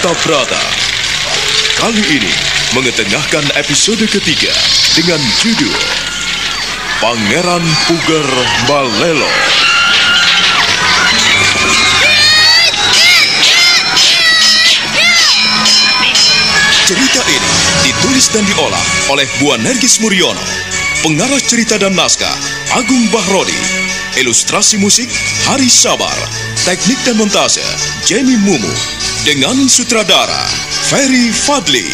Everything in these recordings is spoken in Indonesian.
Wahyu Astabrata. Kali ini mengetengahkan episode ketiga dengan judul Pangeran Puger Balelo. Cerita ini ditulis dan diolah oleh Bu Nergis Muriono. Pengarah cerita dan naskah Agung Bahrodi. Ilustrasi musik Hari Sabar. Teknik dan montase Jenny Mumu. Dengan sutradara Ferry Fadli.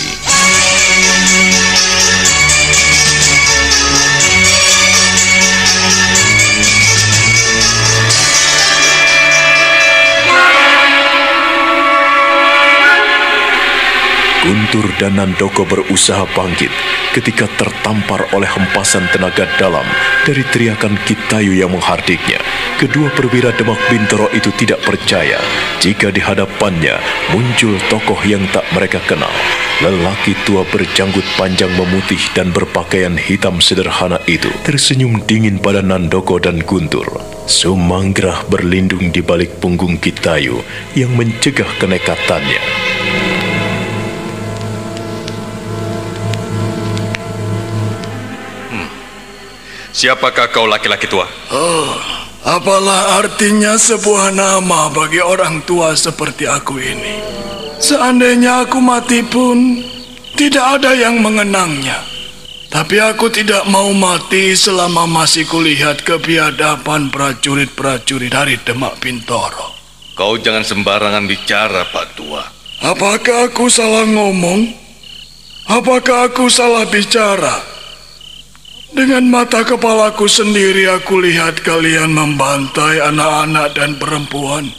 Guntur dan Nandoko berusaha bangkit ketika tertampar oleh hempasan tenaga dalam dari teriakan Kitayu yang menghardiknya. Kedua perwira Demak Bintoro itu tidak percaya jika di hadapannya muncul tokoh yang tak mereka kenal. Lelaki tua berjanggut panjang memutih dan berpakaian hitam sederhana itu tersenyum dingin pada Nandoko dan Guntur. Sumanggrah berlindung di balik punggung Kitayu yang mencegah kenekatannya. Siapakah kau laki-laki tua? Oh, apalah artinya sebuah nama bagi orang tua seperti aku ini? Seandainya aku mati pun, tidak ada yang mengenangnya. Tapi aku tidak mau mati selama masih kulihat kebiadaban prajurit-prajurit dari Demak Bintoro. Kau jangan sembarangan bicara, Pak Tua. Apakah aku salah ngomong? Apakah aku salah bicara? Dengan mata kepalaku sendiri aku lihat kalian membantai anak-anak dan perempuan.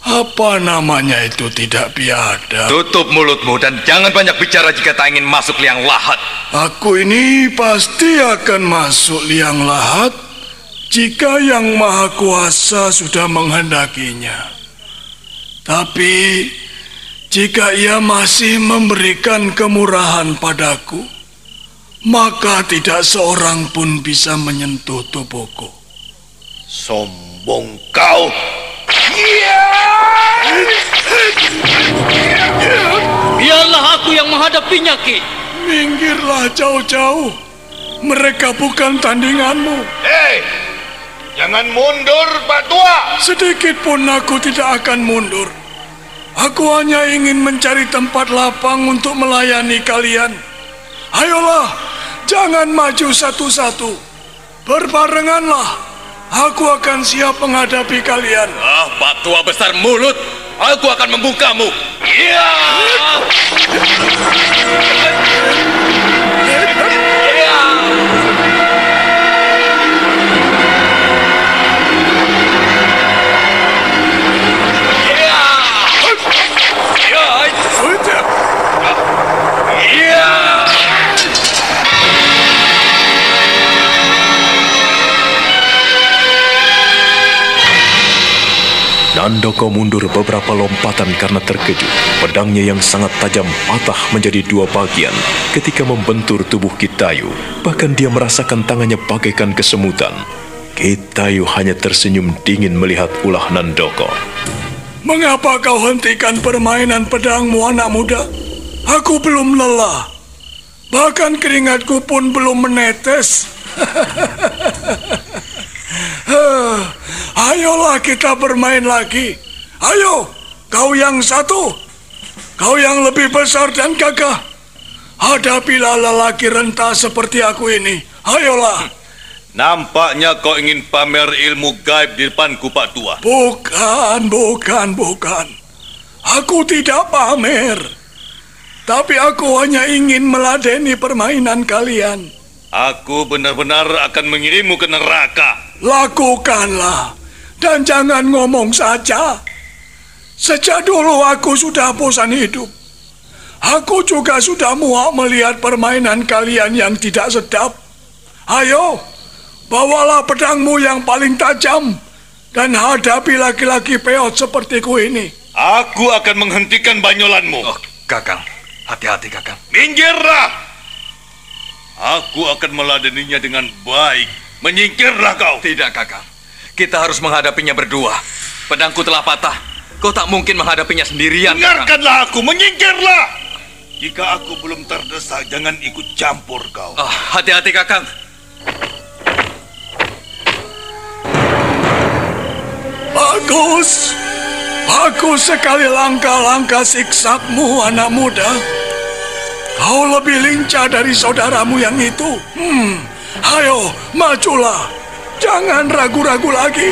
Apa namanya itu tidak biadab? Tutup mulutmu dan jangan banyak bicara jika tak ingin masuk liang lahat. Aku ini pasti akan masuk liang lahat jika Yang Maha Kuasa sudah menghendakinya. Tapi jika ia masih memberikan kemurahan padaku, maka tidak seorang pun bisa menyentuh tubuhku. Sombong kau. Biarlah aku yang menghadapinya, Ki. Minggirlah jauh-jauh. Mereka bukan tandinganmu. Hei, jangan mundur, Pak Tua. Sedikit pun aku tidak akan mundur. Aku hanya ingin mencari tempat lapang untuk melayani kalian. Ayolah, jangan maju satu-satu. Berbarenganlah. Aku akan siap menghadapi kalian. Ah, Pak Tua besar mulut. Aku akan membukamu. Iya. Nandoko mundur beberapa lompatan karena terkejut. Pedangnya yang sangat tajam patah menjadi dua bagian ketika membentur tubuh Kitayu. Bahkan dia merasakan tangannya bagaikan kesemutan. Kitayu hanya tersenyum dingin melihat ulah Nandoko. Mengapa kau hentikan permainan pedangmu anak muda? Aku belum lelah. Bahkan keringatku pun belum menetes. Huh, Ayolah kita bermain lagi. Ayo, kau yang satu. Kau yang lebih besar dan gagah. Hadapilah lelaki renta seperti aku ini. Ayolah. Nampaknya kau ingin pamer ilmu gaib di depanku, Pak Tua. Bukan, bukan, bukan. Aku tidak pamer. Tapi aku hanya ingin meladeni permainan kalian. Aku benar-benar akan mengirimmu ke neraka. Lakukanlah. Dan jangan ngomong saja. Sejak dulu aku sudah bosan hidup. Aku juga sudah muak melihat permainan kalian yang tidak sedap. Ayo, bawalah pedangmu yang paling tajam dan hadapi laki-laki peot sepertiku ini. Aku akan menghentikan banyolanmu. Oh, Kakang, hati-hati Kakang. Minggirlah! Aku akan meladeninya dengan baik. Menyingkirlah kau. Tidak, Kakang. Kita harus menghadapinya berdua. Pedangku telah patah. Kau tak mungkin menghadapinya sendirian, Kakang. Dengarkanlah aku, menyingkirlah. Jika aku belum terdesak, jangan ikut campur kau. Ah, hati-hati, Kakang. Bagus. Bagus sekali langkah-langkah siksamu, anak muda. Kau lebih lincah dari saudaramu yang itu. Hmm, ayo, majulah. Jangan ragu-ragu lagi.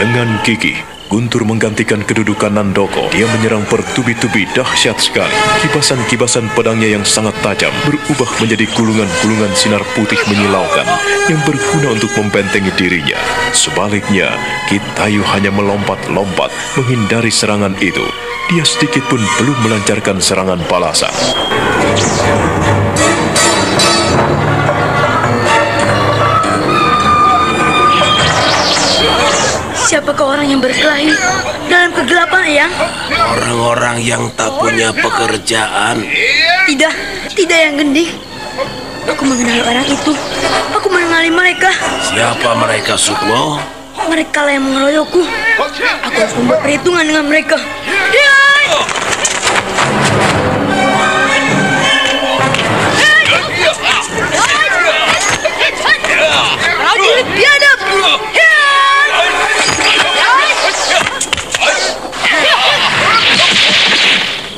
Dengan gigih, Guntur menggantikan kedudukan Nandoko. Dia menyerang bertubi-tubi dahsyat sekali. Kibasan-kibasan pedangnya yang sangat tajam berubah menjadi gulungan-gulungan sinar putih menyilaukan yang berguna untuk membentengi dirinya. Sebaliknya, Kitayu hanya melompat-lompat menghindari serangan itu. Dia sedikit pun belum melancarkan serangan balasan. Siapakah orang yang berkelahi dalam kegelapan, Eyang? Orang-orang yang tak punya pekerjaan. Tidak, tidak yang gending. Aku mengenal orang itu. Aku mengenali mereka. Siapa mereka, Sukmo? Mereka lah yang mengeroyokku. Aku harus membuat perhitungan dengan mereka.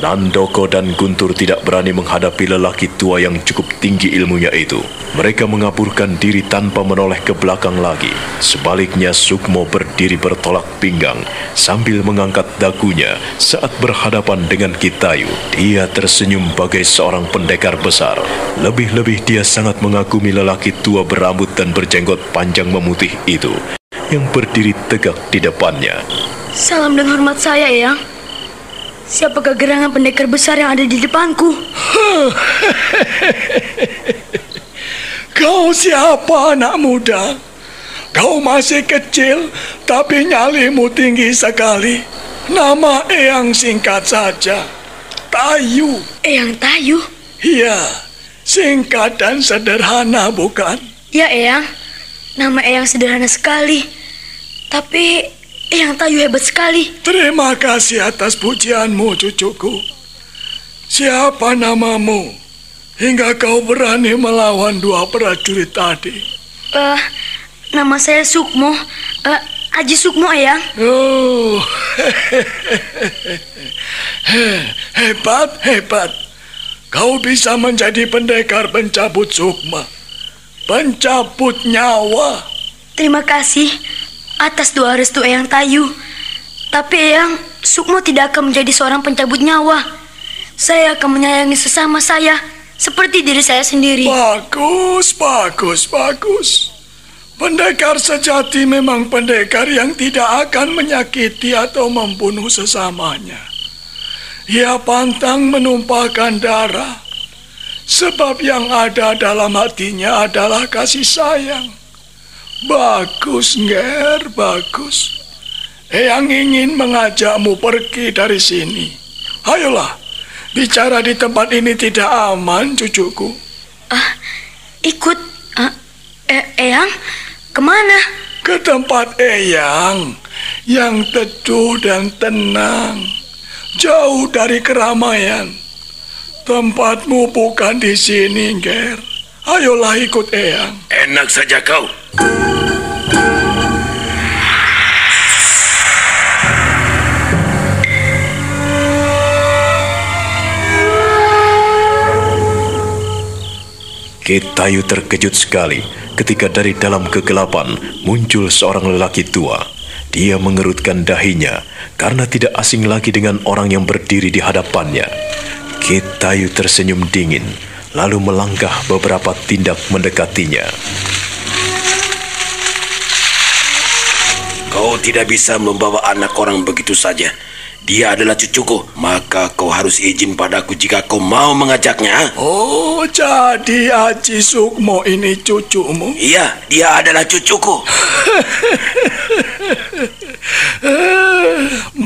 Nandoko dan Guntur tidak berani menghadapi lelaki tua yang cukup tinggi ilmunya itu. Mereka mengaburkan diri tanpa menoleh ke belakang lagi. Sebaliknya Sukmo berdiri bertolak pinggang sambil mengangkat dagunya saat berhadapan dengan Kitayu. Dia tersenyum bagai seorang pendekar besar. Lebih-lebih dia sangat mengagumi lelaki tua berambut dan berjenggot panjang memutih itu yang berdiri tegak di depannya. Salam dengan hormat saya, Eyang. Siapakah gerangan pendekar besar yang ada di depanku? Kau siapa anak muda? Kau masih kecil, tapi nyalimu tinggi sekali. Nama Eyang singkat saja. Tayu. Eyang Tayu? Iya, singkat dan sederhana bukan? Ya, Eyang. Nama Eyang sederhana sekali. Tapi Eyang Tayu hebat sekali. Terima kasih atas pujianmu, cucuku. Siapa namamu? Hingga kau berani melawan dua prajurit tadi. Eh, nama saya Sukmo. Eh, Aji Sukmo, Eyang. Oh, hebat, hebat. Kau bisa menjadi pendekar pencabut sukma. Pencabut nyawa. Terima kasih atas doa restu Eyang Tayu. Tapi Eyang, Sukmo tidak akan menjadi seorang pencabut nyawa. Saya akan menyayangi sesama saya seperti diri saya sendiri. Bagus, bagus, bagus. Pendekar sejati memang pendekar yang tidak akan menyakiti atau membunuh sesamanya. Ia pantang menumpahkan darah, sebab yang ada dalam hatinya adalah kasih sayang. Bagus, Nger, bagus. Eyang ingin mengajakmu pergi dari sini. Ayolah, bicara di tempat ini tidak aman, cucuku. Ah, ikut ah, eh, Eyang ke mana? Ke tempat Eyang yang teduh dan tenang, jauh dari keramaian. Tempatmu bukan di sini, Ger. Ayolah ikut Eyang. Enak saja kau. Ketayu terkejut sekali ketika dari dalam kegelapan muncul seorang lelaki tua. Dia mengerutkan dahinya karena tidak asing lagi dengan orang yang berdiri di hadapannya. Ketayu tersenyum dingin, lalu melangkah beberapa tindak mendekatinya. Kau tidak bisa membawa anak orang begitu saja. Dia adalah cucuku, maka kau harus izin padaku jika kau mau mengajaknya. Oh, jadi Aji Sukmo ini cucumu? Iya, dia adalah cucuku.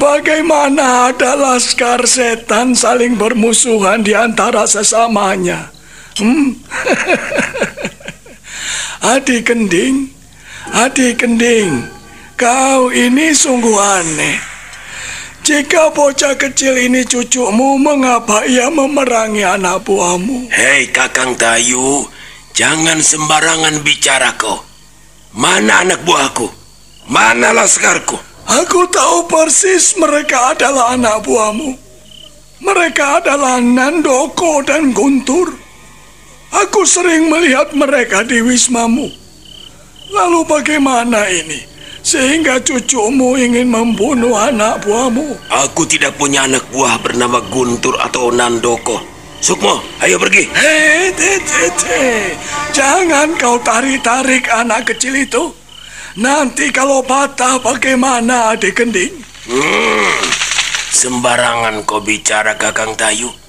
Bagaimana ada laskar setan saling bermusuhan di antara sesamanya? Hmm? Adik Kending, Adik Kending, kau ini sungguh aneh. Jika bocah kecil ini cucumu, mengapa ia memerangi anak buahmu? Hei Kakang Tayu, jangan sembarangan bicara kau. Mana anak buahku? Mana laskarku? Aku tahu persis mereka adalah anak buahmu. Mereka adalah Nandoko dan Guntur. Aku sering melihat mereka di wismamu. Lalu bagaimana ini? Sehingga cucumu ingin membunuh anak buahmu. Aku tidak punya anak buah bernama Guntur atau Nandoko. Sukmo, ayo pergi. Hei, te. Jangan kau tarik-tarik anak kecil itu. Nanti kalau patah bagaimana adik kending? Hmm, sembarangan kau bicara Kakang Tayu.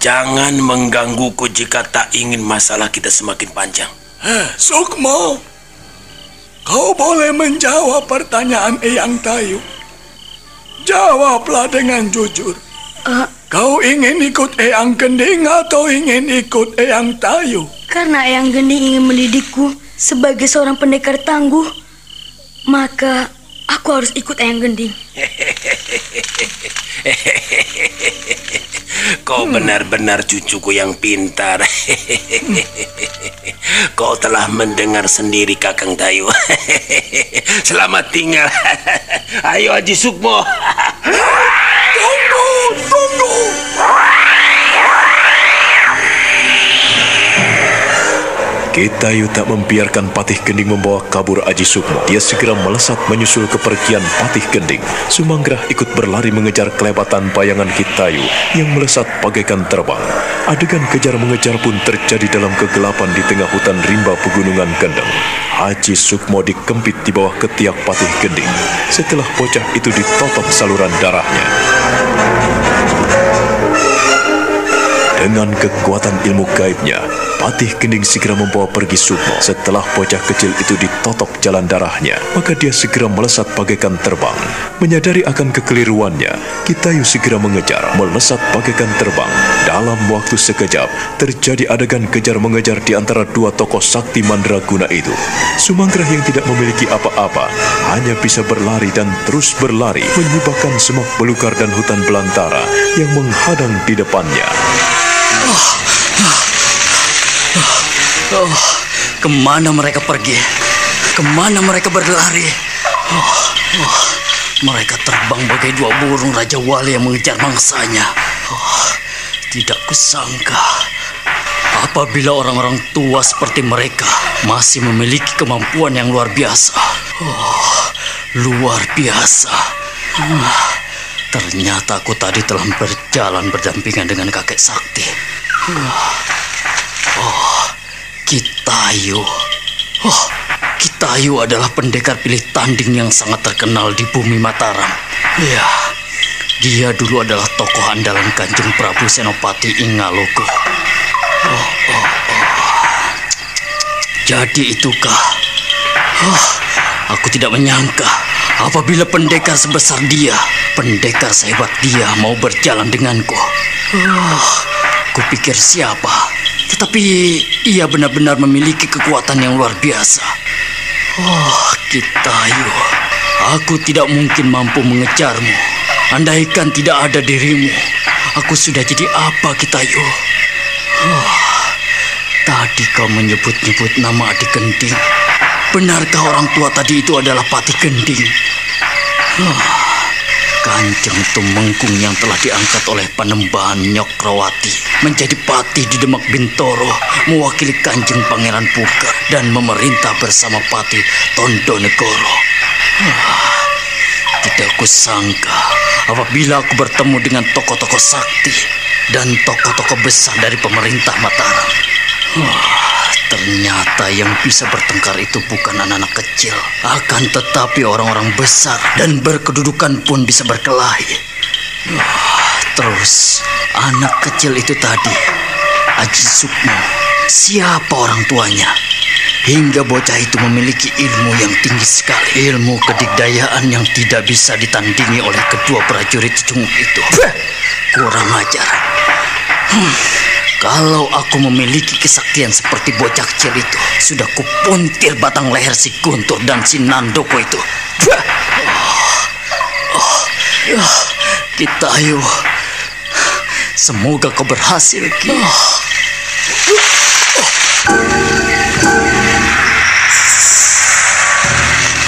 Jangan menggangguku jika tak ingin masalah kita semakin panjang. Eh, Sukmo, Kau boleh menjawab pertanyaan Eyang Tayu. Jawablah dengan jujur. Uh, Kau ingin ikut Eyang Gending atau ingin ikut Eyang Tayu? Karena Eyang Gending ingin mendidikku sebagai seorang pendekar tangguh, maka aku harus ikut Eyang Gending. Kau benar-benar cucuku yang pintar. Kau telah mendengar sendiri Kakang Tayu. Selamat tinggal. Ayo Haji Sukmo. Tunggu, tunggu. Kitayu tak membiarkan Patih Gending membawa kabur Aji Sukmo. Dia segera melesat menyusul kepergian Patih Gending. Sumanggrah ikut berlari mengejar kelebatan bayangan Kitayu yang melesat bagaikan terbang. Adegan kejar mengejar pun terjadi dalam kegelapan di tengah hutan rimba pegunungan Kendeng. Haji Sukmo dikempit di bawah ketiak Patih Gending. Setelah bocah itu ditotop saluran darahnya. Dengan kekuatan ilmu gaibnya, Patih Gending segera membawa pergi Sukmo. Setelah bocah kecil itu ditotok jalan darahnya, maka dia segera melesat bagaikan terbang. Menyadari akan kekeliruannya, Kitayu segera mengejar, melesat bagaikan terbang. Dalam waktu sekejap, terjadi adegan kejar-mengejar di antara dua tokoh sakti mandraguna itu. Sumanggrah yang tidak memiliki apa-apa, hanya bisa berlari dan terus berlari, menyibakkan semak belukar dan hutan belantara yang menghadang di depannya. Oh, ke mana mereka pergi? Ke mana mereka berlari? Oh, oh, mereka terbang bagai dua burung Raja Wali yang mengejar mangsanya. Oh, tidak kusangka apabila orang-orang tua seperti mereka masih memiliki kemampuan yang luar biasa. Oh, luar biasa. Hmm, ternyata aku tadi telah berjalan berdampingan dengan kakek sakti. Oh, Kitayu. Oh, Kitayu adalah pendekar pilih tanding yang sangat terkenal di bumi Mataram. Ya, dia dulu adalah tokoh andalan Kanjeng Prabu Senopati Ingalogo. Oh, oh, oh. Jadi itukah? Oh, aku tidak menyangka apabila pendekar sebesar dia, pendekar sehebat dia mau berjalan denganku. Oh, kupikir siapa? Tetapi ia benar-benar memiliki kekuatan yang luar biasa. Oh, Kitayu, aku tidak mungkin mampu mengejarmu. Andaikan tidak ada dirimu, aku sudah jadi apa, Kitayu? Oh, tadi kau menyebut-nyebut nama adik Gending. Benarkah orang tua tadi itu adalah Pati Gending? Oh, Kanjeng Tumengkung yang telah diangkat oleh Panembahan Nyokrawati menjadi pati di Demak Bintoro mewakili Kanjeng Pangeran Puka dan memerintah bersama Pati Tondo Negoro. Ah, tidak kusangka apabila aku bertemu dengan tokoh-tokoh sakti dan tokoh-tokoh besar dari pemerintah Mataram. Wah, ternyata yang bisa bertengkar itu bukan anak-anak kecil, akan tetapi orang-orang besar dan berkedudukan pun bisa berkelahi. Terus anak kecil itu tadi, Aji Sukmo, siapa orang tuanya? hingga bocah itu memiliki ilmu yang tinggi sekali. Ilmu kedikdayaan yang tidak bisa ditandingi oleh kedua prajurit cunguk itu. Kurang ajar. Hmm, kalau aku memiliki kesaktian seperti bocah kecil itu, sudah kupuntir batang leher si Guntur dan si Nandoko itu. Oh, oh, oh, kita ayo. Semoga kau berhasil, Ki. Oh.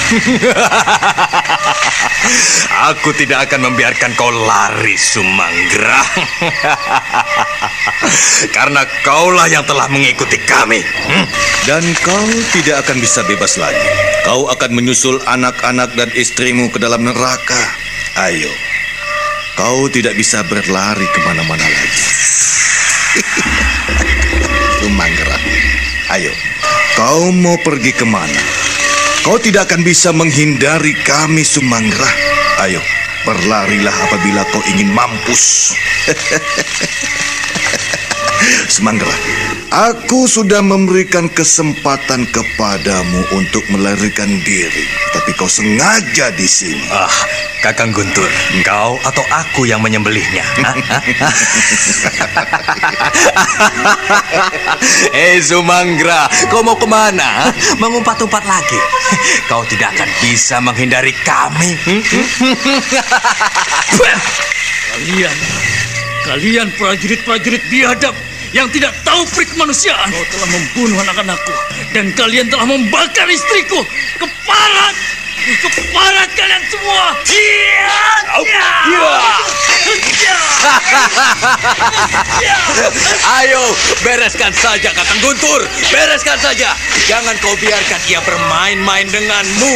Aku tidak akan membiarkan kau lari, Sumanggra. Karena kaulah yang telah mengikuti kami. Hmm? Dan kau tidak akan bisa bebas lagi. Kau akan menyusul anak-anak dan istrimu ke dalam neraka. Ayo, kau tidak bisa berlari ke mana-mana lagi. Sumanggra, ayo, kau mau pergi ke mana? Kau tidak akan bisa menghindari kami, Sumangrah. Ayo, berlarilah apabila kau ingin mampus. Sumangrah, aku sudah memberikan kesempatan kepadamu untuk melarikan diri, tapi kau sengaja di sini. Ah, Kakang Guntur, kau atau aku yang menyembelihnya? Eh, Sumangra, kau mau ke mana? Mengumpat-umpat lagi? Kau tidak akan bisa menghindari kami. kalian, kalian prajurit-prajurit biadab yang tidak tahu prik kemanusiaan. Kau telah membunuh anak-anakku dan kalian telah membakar istriku. Keparat! Keparat kalian semua! Iya! Iya! Ayo, bereskan saja Kakang Guntur. Bereskan saja. Jangan kau biarkan ia bermain-main denganmu.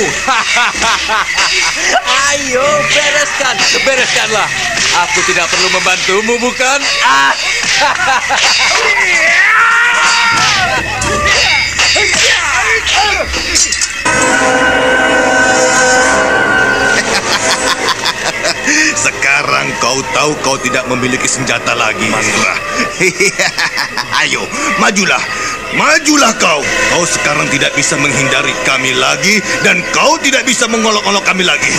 Ayo, bereskan. Bereskanlah. Aku tidak perlu membantumu, bukan? Ah. Tahu kau tidak memiliki senjata lagi, Mantra. Ayo, majulah. Majulah kau. Kau sekarang tidak bisa menghindari kami lagi dan kau tidak bisa mengolok-olok kami lagi.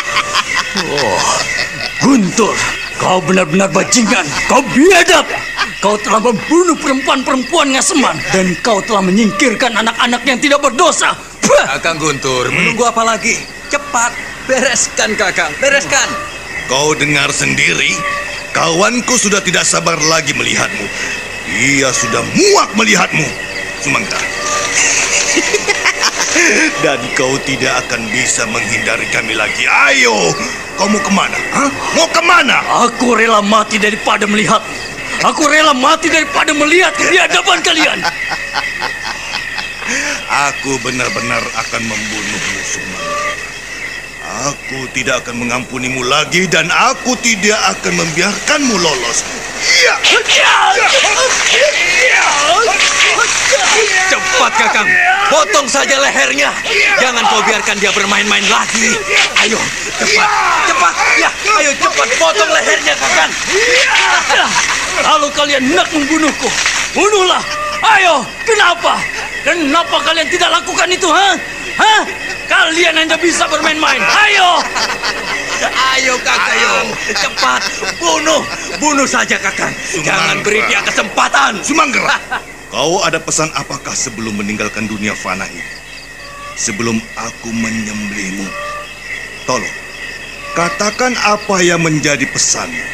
oh, Guntur, kau benar-benar bajingan. Kau biadab. Kau telah membunuh perempuan-perempuan ngaseman dan kau telah menyingkirkan anak-anak yang tidak berdosa. Kakang Guntur, menunggu apa lagi? Cepat, bereskan Kakang, bereskan. Kau dengar sendiri, kawanku sudah tidak sabar lagi melihatmu. Ia sudah muak melihatmu, Sumangga. Dan kau tidak akan bisa menghindari kami lagi. Ayo, kau mau ke mana? Hah? Mau ke mana? Aku rela mati daripada melihat. Aku rela mati daripada melihat kebiadaban kalian. Aku benar-benar akan membunuhmu, Sumangga. Aku tidak akan mengampunimu lagi dan aku tidak akan membiarkanmu lolos. Ya. Cepat Kakang, potong saja lehernya. Jangan kau biarkan dia bermain-main lagi. Ayo, cepat, cepat. Ya, ayo cepat potong lehernya Kakang. Lalu kalian hendak membunuhku. Bunuhlah. Ayo, kenapa? Kenapa kalian tidak lakukan itu, ha? Hah? Kalian hanya bisa bermain-main. Ayo! Ayo, Kakang. Cepat, bunuh. Bunuh saja, Kakang. Jangan beri dia kesempatan. Sumanggera, kau ada pesan apakah sebelum meninggalkan dunia fana ini? Sebelum aku menyembelihmu. Tolong, katakan apa yang menjadi pesanmu.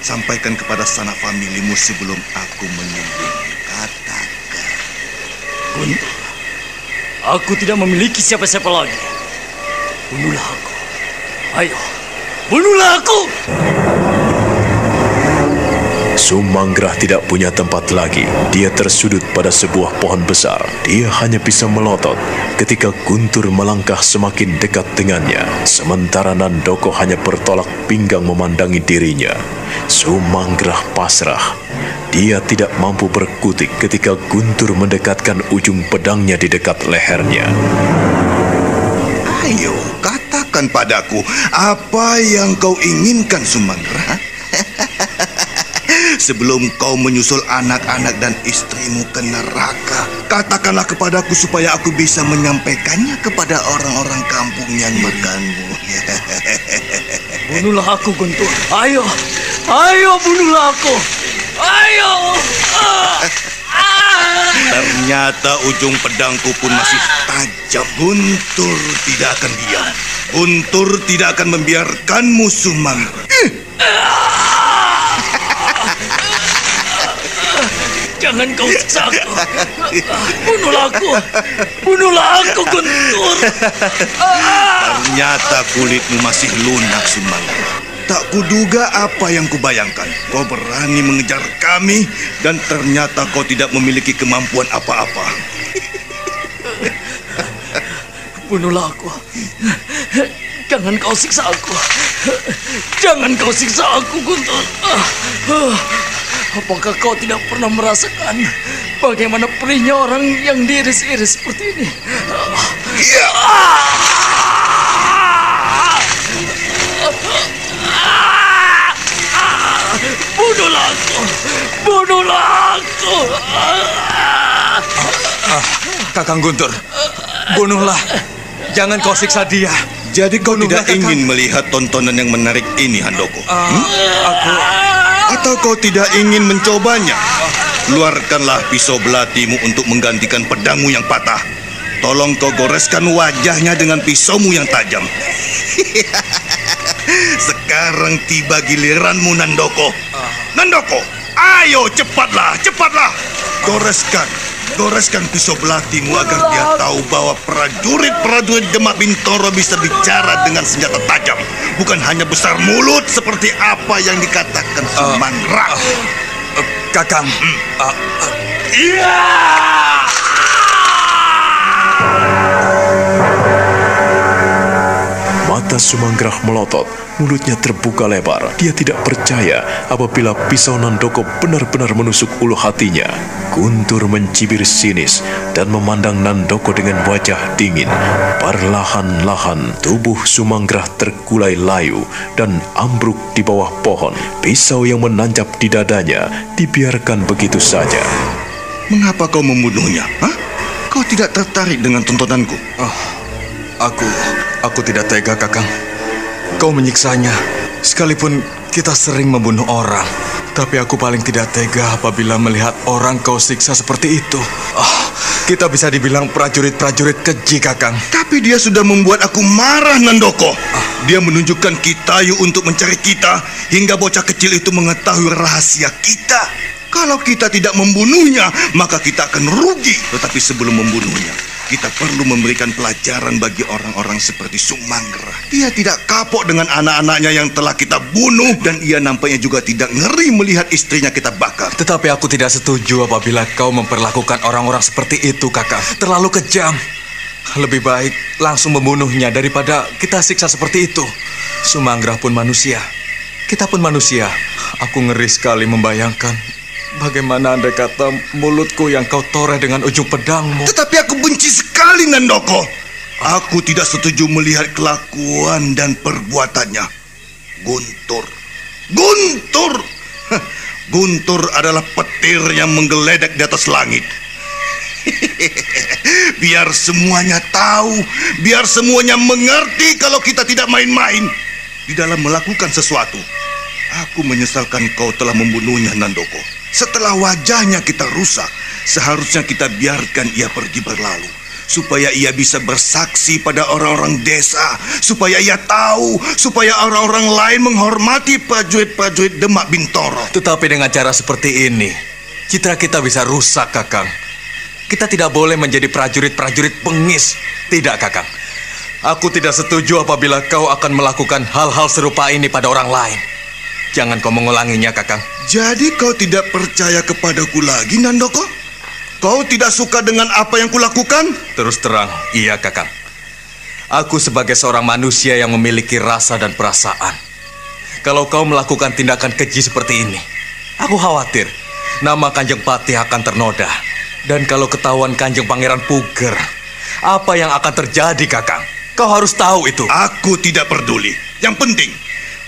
Sampaikan kepada sanak familimu sebelum aku menyembelihmu. Katakan. Guntur. Aku tidak memiliki siapa-siapa lagi. Bunuhlah aku. Ayo, bunuhlah aku! Sumanggrah tidak punya tempat lagi. Dia tersudut pada sebuah pohon besar. Dia hanya bisa melotot ketika Guntur melangkah semakin dekat dengannya. Sementara Nandoko hanya bertolak pinggang memandangi dirinya. Sumanggrah pasrah. Dia tidak mampu berkutik ketika Guntur mendekatkan ujung pedangnya di dekat lehernya. Ayo, katakan padaku, apa yang kau inginkan, Sumangra? Sebelum kau menyusul anak-anak dan istrimu ke neraka, katakanlah kepadaku supaya aku bisa menyampaikannya kepada orang-orang kampung yang makanmu. Bunuhlah aku, Guntur. Ayo, ayo bunuhlah aku. Ayo. Ah. Ternyata ujung pedangku pun masih tajam. Guntur tidak akan diam. Guntur tidak akan membiarkanmu sumang. Jangan kau siksa aku. Bunuhlah aku. Bunuhlah aku, Guntur. Ternyata kulitmu masih lunak, Sumang. Tak kuduga apa yang kubayangkan. Kau berani mengejar kami dan ternyata kau tidak memiliki kemampuan apa-apa. Bunuhlah aku. Jangan kau siksa aku. Jangan kau siksa aku, Guntur. Apakah kau tidak pernah merasakan bagaimana perihnya orang yang diiris-iris seperti ini? Bunuhlah aku! Bunuhlah aku! Kakang Guntur, bunuhlah. Jangan kau siksa dia. Jadi kau Bunuhlah, tidak Kakang. ingin melihat tontonan yang menarik ini, Handoko? Ah, aku Atau kau tidak ingin mencobanya? Keluarkanlah pisau belatimu untuk menggantikan pedangmu yang patah. Tolong kau goreskan wajahnya dengan pisaumu yang tajam. Sekarang tiba giliranmu, Nandoko. Nandoko, ayo cepatlah, cepatlah. Goreskan, goreskan pisau belatimu agar dia tahu bahwa prajurit-prajurit Demak Bintoro bisa bicara dengan senjata tajam. Bukan hanya besar mulut seperti apa yang dikatakan Sumanra. eh, Kakang. ah, Mata Sumanggrah melotot, mulutnya terbuka lebar. Dia tidak percaya apabila pisau Nandoko benar-benar menusuk ulu hatinya. Guntur mencibir sinis dan memandang Nandoko dengan wajah dingin. Perlahan-lahan tubuh Sumanggrah terkulai layu dan ambruk di bawah pohon. Pisau yang menancap di dadanya dibiarkan begitu saja. Mengapa kau membunuhnya? Hah? Kau tidak tertarik dengan tontonanku? Aku, aku tidak tega, Kakang. Kau menyiksanya. Sekalipun kita sering membunuh orang, tapi aku paling tidak tega apabila melihat orang kau siksa seperti itu. Ah, kita bisa dibilang prajurit-prajurit keji, Kakang. Tapi dia sudah membuat aku marah, Nandoko. Dia menunjukkan Kitayu untuk mencari kita hingga bocah kecil itu mengetahui rahasia kita. Kalau kita tidak membunuhnya, maka kita akan rugi. Tetapi sebelum membunuhnya, kita perlu memberikan pelajaran bagi orang-orang seperti Sumangra. Dia tidak kapok dengan anak-anaknya yang telah kita bunuh dan ia nampaknya juga tidak ngeri melihat istrinya kita bakar. Tetapi aku tidak setuju apabila kau memperlakukan orang-orang seperti itu, Kakang. Terlalu kejam. Lebih baik langsung membunuhnya daripada kita siksa seperti itu. Sumanggrah pun manusia. Kita pun manusia. Aku ngeri sekali membayangkan bagaimana andai kata mulutku yang kau toreh dengan ujung pedangmu. Tetapi aku benci sekali Nandoko. Aku tidak setuju melihat kelakuan dan perbuatannya. Guntur. Guntur! Guntur adalah petir yang menggeledek di atas langit. biar semuanya tahu, biar semuanya mengerti kalau kita tidak main-main di dalam melakukan sesuatu. Aku menyesalkan kau telah membunuhnya, Nandoko. Setelah wajahnya kita rusak, seharusnya kita biarkan ia pergi berlalu. Supaya ia bisa bersaksi pada orang-orang desa. Supaya ia tahu. Supaya orang-orang lain menghormati prajurit-prajurit Demak Bintoro. Tetapi dengan cara seperti ini, citra kita bisa rusak, Kakang. Kita tidak boleh menjadi prajurit-prajurit pengis. Tidak, Kakang. Aku tidak setuju apabila kau akan melakukan hal-hal serupa ini pada orang lain. Jangan kau mengulanginya, Kakang. Jadi kau tidak percaya kepadaku lagi, Nandoko? Kau tidak suka dengan apa yang kulakukan? Terus terang, iya, Kakang. Aku sebagai seorang manusia yang memiliki rasa dan perasaan. Kalau kau melakukan tindakan keji seperti ini, aku khawatir nama Kanjeng Patih akan ternoda. Dan kalau ketahuan Kanjeng Pangeran Puger, apa yang akan terjadi, Kakang? Kau harus tahu itu. Aku tidak peduli. Yang penting,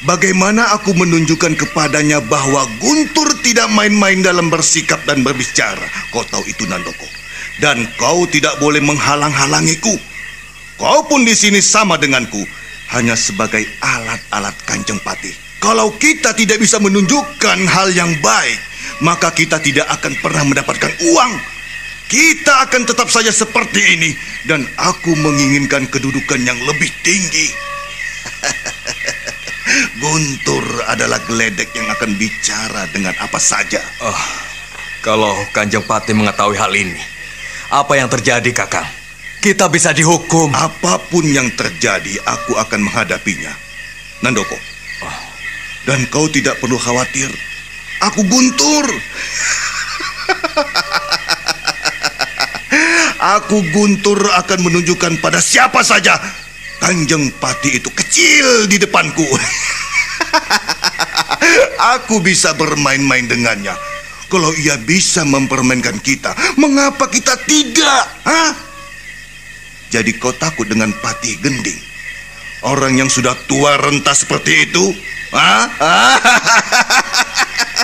bagaimana aku menunjukkan kepadanya bahwa Guntur tidak main-main dalam bersikap dan berbicara. Kau tahu itu Nandoko. Dan kau tidak boleh menghalang-halangiku. Kau pun di sini sama denganku, hanya sebagai alat-alat Kanjeng Patih. Kalau kita tidak bisa menunjukkan hal yang baik, maka kita tidak akan pernah mendapatkan uang. Kita akan tetap saja seperti ini dan aku menginginkan kedudukan yang lebih tinggi. Guntur adalah geledek yang akan bicara dengan apa saja. Oh, kalau Kanjeng Pati mengetahui hal ini, apa yang terjadi, Kakang? Kita bisa dihukum. Apa pun yang terjadi, aku akan menghadapinya. Nandoko, oh. dan kau tidak perlu khawatir. Aku Guntur. Aku Guntur akan menunjukkan pada siapa saja Kanjeng Pati itu kecil di depanku. Aku bisa bermain-main dengannya. Kalau ia bisa mempermainkan kita, mengapa kita tidak? Hah? Jadi kau takut dengan Pati Gending? Orang yang sudah tua renta seperti itu? Hah?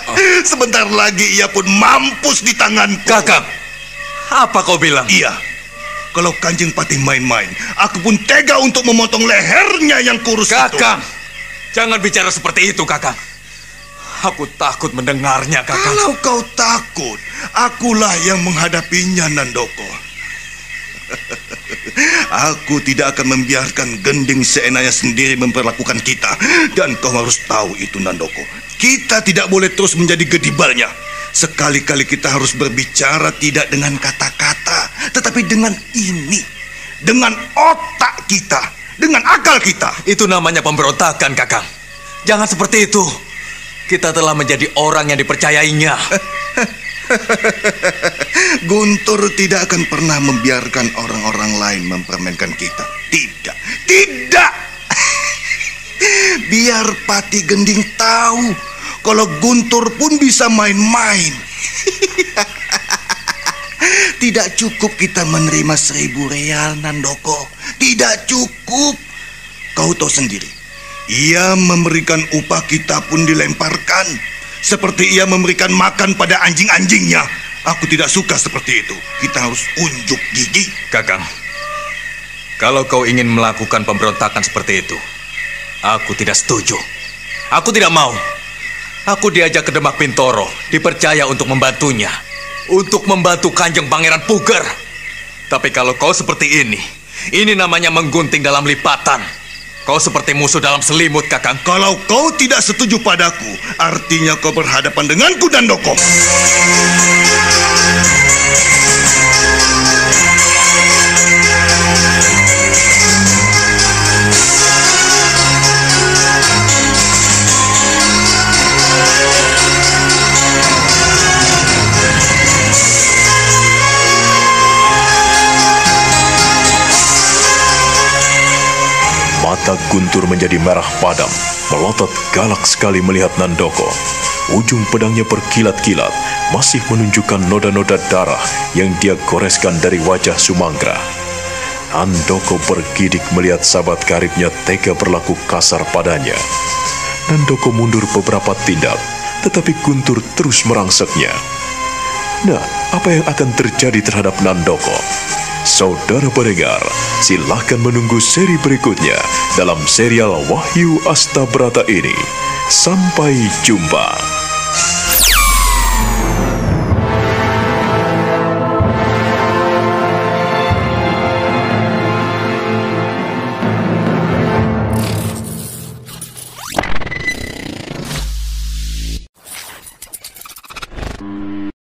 Sebentar lagi ia pun mampus di tanganku. Kakak, apa kau bilang? Iya. Kalau Kanjeng Patih main-main, aku pun tega untuk memotong lehernya yang kurus Kakang, itu. jangan bicara seperti itu, Kakang. Aku takut mendengarnya, Kakang. Kalau kau takut, akulah yang menghadapinya, Nandoko. Aku tidak akan membiarkan gending seenaknya sendiri memperlakukan kita. Dan kau harus tahu itu, Nandoko. Kita tidak boleh terus menjadi gedibalnya. Sekali-kali kita harus berbicara tidak dengan kata-kata, tetapi dengan ini, dengan otak kita, dengan akal kita. Itu namanya pemberontakan, Kakang. Jangan seperti itu. Kita telah menjadi orang yang dipercayainya. Guntur tidak akan pernah membiarkan orang-orang lain mempermainkan kita. Tidak, tidak. Biar Pati Gending tahu kalau Guntur pun bisa main-main. Tidak cukup kita menerima seribu real, Nandoko. Tidak cukup. Kau tahu sendiri. Ia memberikan upah kita pun dilemparkan. Seperti ia memberikan makan pada anjing-anjingnya. Aku tidak suka seperti itu. Kita harus unjuk gigi. Kakang, kalau kau ingin melakukan pemberontakan seperti itu, aku tidak setuju. Aku tidak mau. Aku diajak ke Demak Pintoro, dipercaya untuk membantunya. Untuk membantu Kanjeng Pangeran Puger. Tapi kalau kau seperti ini, ini namanya menggunting dalam lipatan. Kau seperti musuh dalam selimut, Kakang. Kalau kau tidak setuju padaku, artinya kau berhadapan denganku dan Dokong. Mata Guntur menjadi merah padam, melotot galak sekali melihat Nandoko. Ujung pedangnya berkilat-kilat, masih menunjukkan noda-noda darah yang dia goreskan dari wajah Sumangra. Nandoko bergidik melihat sahabat karibnya tega berlaku kasar padanya. Nandoko mundur beberapa tindak, tetapi Guntur terus merangseknya. Nah, apa yang akan terjadi terhadap Nandoko? Saudara pendengar, silahkan menunggu seri berikutnya dalam serial Wahyu Astabrata ini. Sampai jumpa.